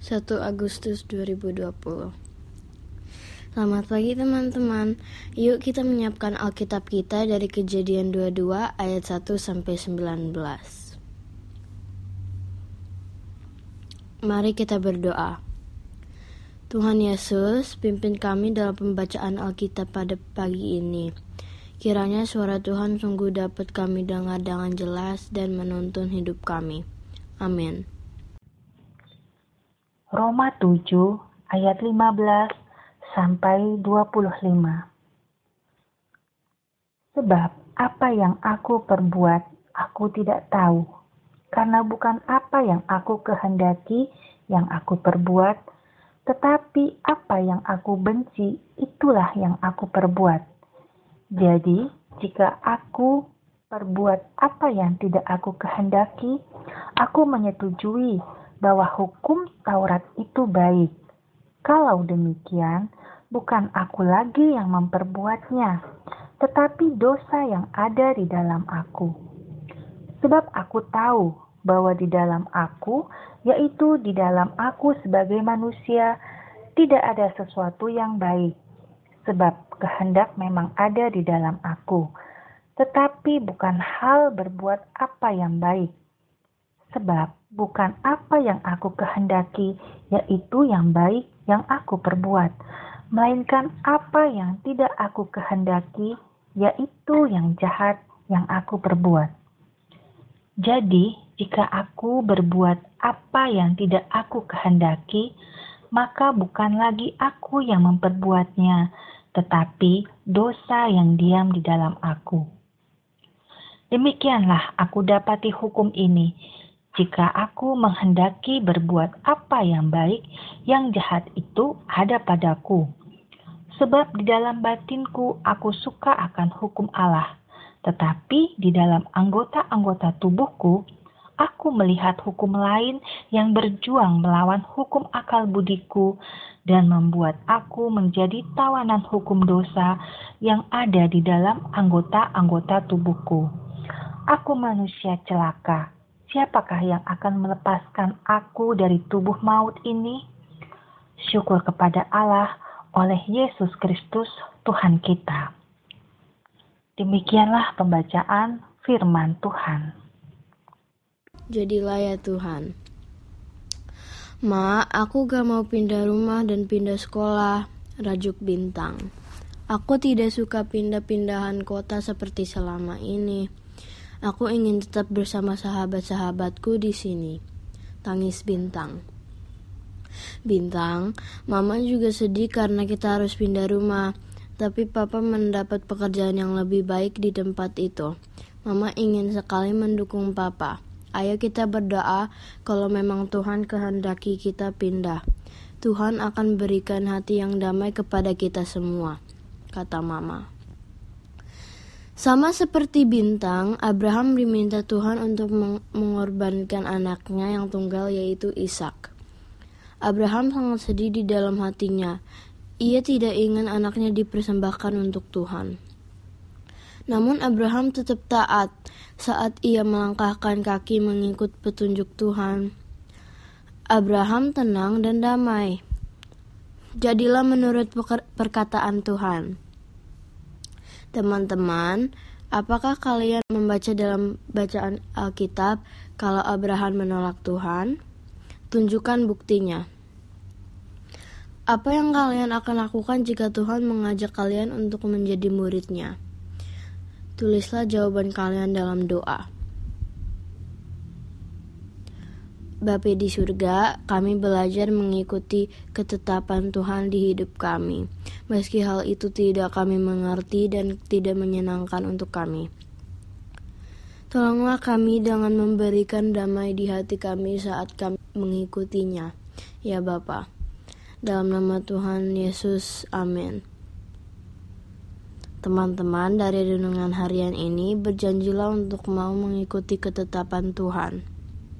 1 Agustus 2020 Selamat pagi teman-teman. Yuk kita menyiapkan Alkitab kita dari Kejadian 22 ayat 1 sampai 19. Mari kita berdoa. Tuhan Yesus, pimpin kami dalam pembacaan Alkitab pada pagi ini. Kiranya suara Tuhan sungguh dapat kami dengar dengan jelas dan menuntun hidup kami. Amin. Roma 7 ayat 15 sampai 25. Sebab apa yang aku perbuat aku tidak tahu, karena bukan apa yang aku kehendaki yang aku perbuat, tetapi apa yang aku benci itulah yang aku perbuat. Jadi, jika aku perbuat apa yang tidak aku kehendaki, aku menyetujui bahwa hukum Taurat itu baik. Kalau demikian, bukan aku lagi yang memperbuatnya, tetapi dosa yang ada di dalam aku. Sebab aku tahu bahwa di dalam aku, yaitu di dalam aku sebagai manusia, tidak ada sesuatu yang baik. Sebab kehendak memang ada di dalam aku, tetapi bukan hal berbuat apa yang baik. Sebab bukan apa yang aku kehendaki, yaitu yang baik yang aku perbuat, melainkan apa yang tidak aku kehendaki, yaitu yang jahat yang aku perbuat. Jadi, jika aku berbuat apa yang tidak aku kehendaki, maka bukan lagi aku yang memperbuatnya, tetapi dosa yang diam di dalam aku. Demikianlah aku dapati hukum ini, jika aku menghendaki berbuat apa yang baik, yang jahat itu ada padaku. Sebab di dalam batinku aku suka akan hukum Allah, tetapi di dalam anggota-anggota tubuhku aku melihat hukum lain yang berjuang melawan hukum akal budiku dan membuat aku menjadi tawanan hukum dosa yang ada di dalam anggota-anggota tubuhku. Aku manusia celaka siapakah yang akan melepaskan aku dari tubuh maut ini? Syukur kepada Allah oleh Yesus Kristus Tuhan kita. Demikianlah pembacaan firman Tuhan. Jadilah ya Tuhan. Ma, aku gak mau pindah rumah dan pindah sekolah. Rajuk bintang. Aku tidak suka pindah-pindahan kota seperti selama ini. Aku ingin tetap bersama sahabat-sahabatku di sini. Tangis bintang. Bintang, mama juga sedih karena kita harus pindah rumah. Tapi papa mendapat pekerjaan yang lebih baik di tempat itu. Mama ingin sekali mendukung papa. Ayo kita berdoa kalau memang Tuhan kehendaki kita pindah. Tuhan akan berikan hati yang damai kepada kita semua, kata mama. Sama seperti bintang, Abraham diminta Tuhan untuk mengorbankan anaknya yang tunggal yaitu Ishak. Abraham sangat sedih di dalam hatinya. Ia tidak ingin anaknya dipersembahkan untuk Tuhan. Namun Abraham tetap taat saat ia melangkahkan kaki mengikut petunjuk Tuhan. Abraham tenang dan damai. Jadilah menurut perkataan Tuhan. Teman-teman, apakah kalian membaca dalam bacaan Alkitab kalau Abraham menolak Tuhan? Tunjukkan buktinya. Apa yang kalian akan lakukan jika Tuhan mengajak kalian untuk menjadi muridnya? Tulislah jawaban kalian dalam doa. Bapa di surga, kami belajar mengikuti ketetapan Tuhan di hidup kami, meski hal itu tidak kami mengerti dan tidak menyenangkan untuk kami. Tolonglah kami dengan memberikan damai di hati kami saat kami mengikutinya. Ya Bapa, dalam nama Tuhan Yesus, amin. Teman-teman dari renungan harian ini berjanjilah untuk mau mengikuti ketetapan Tuhan.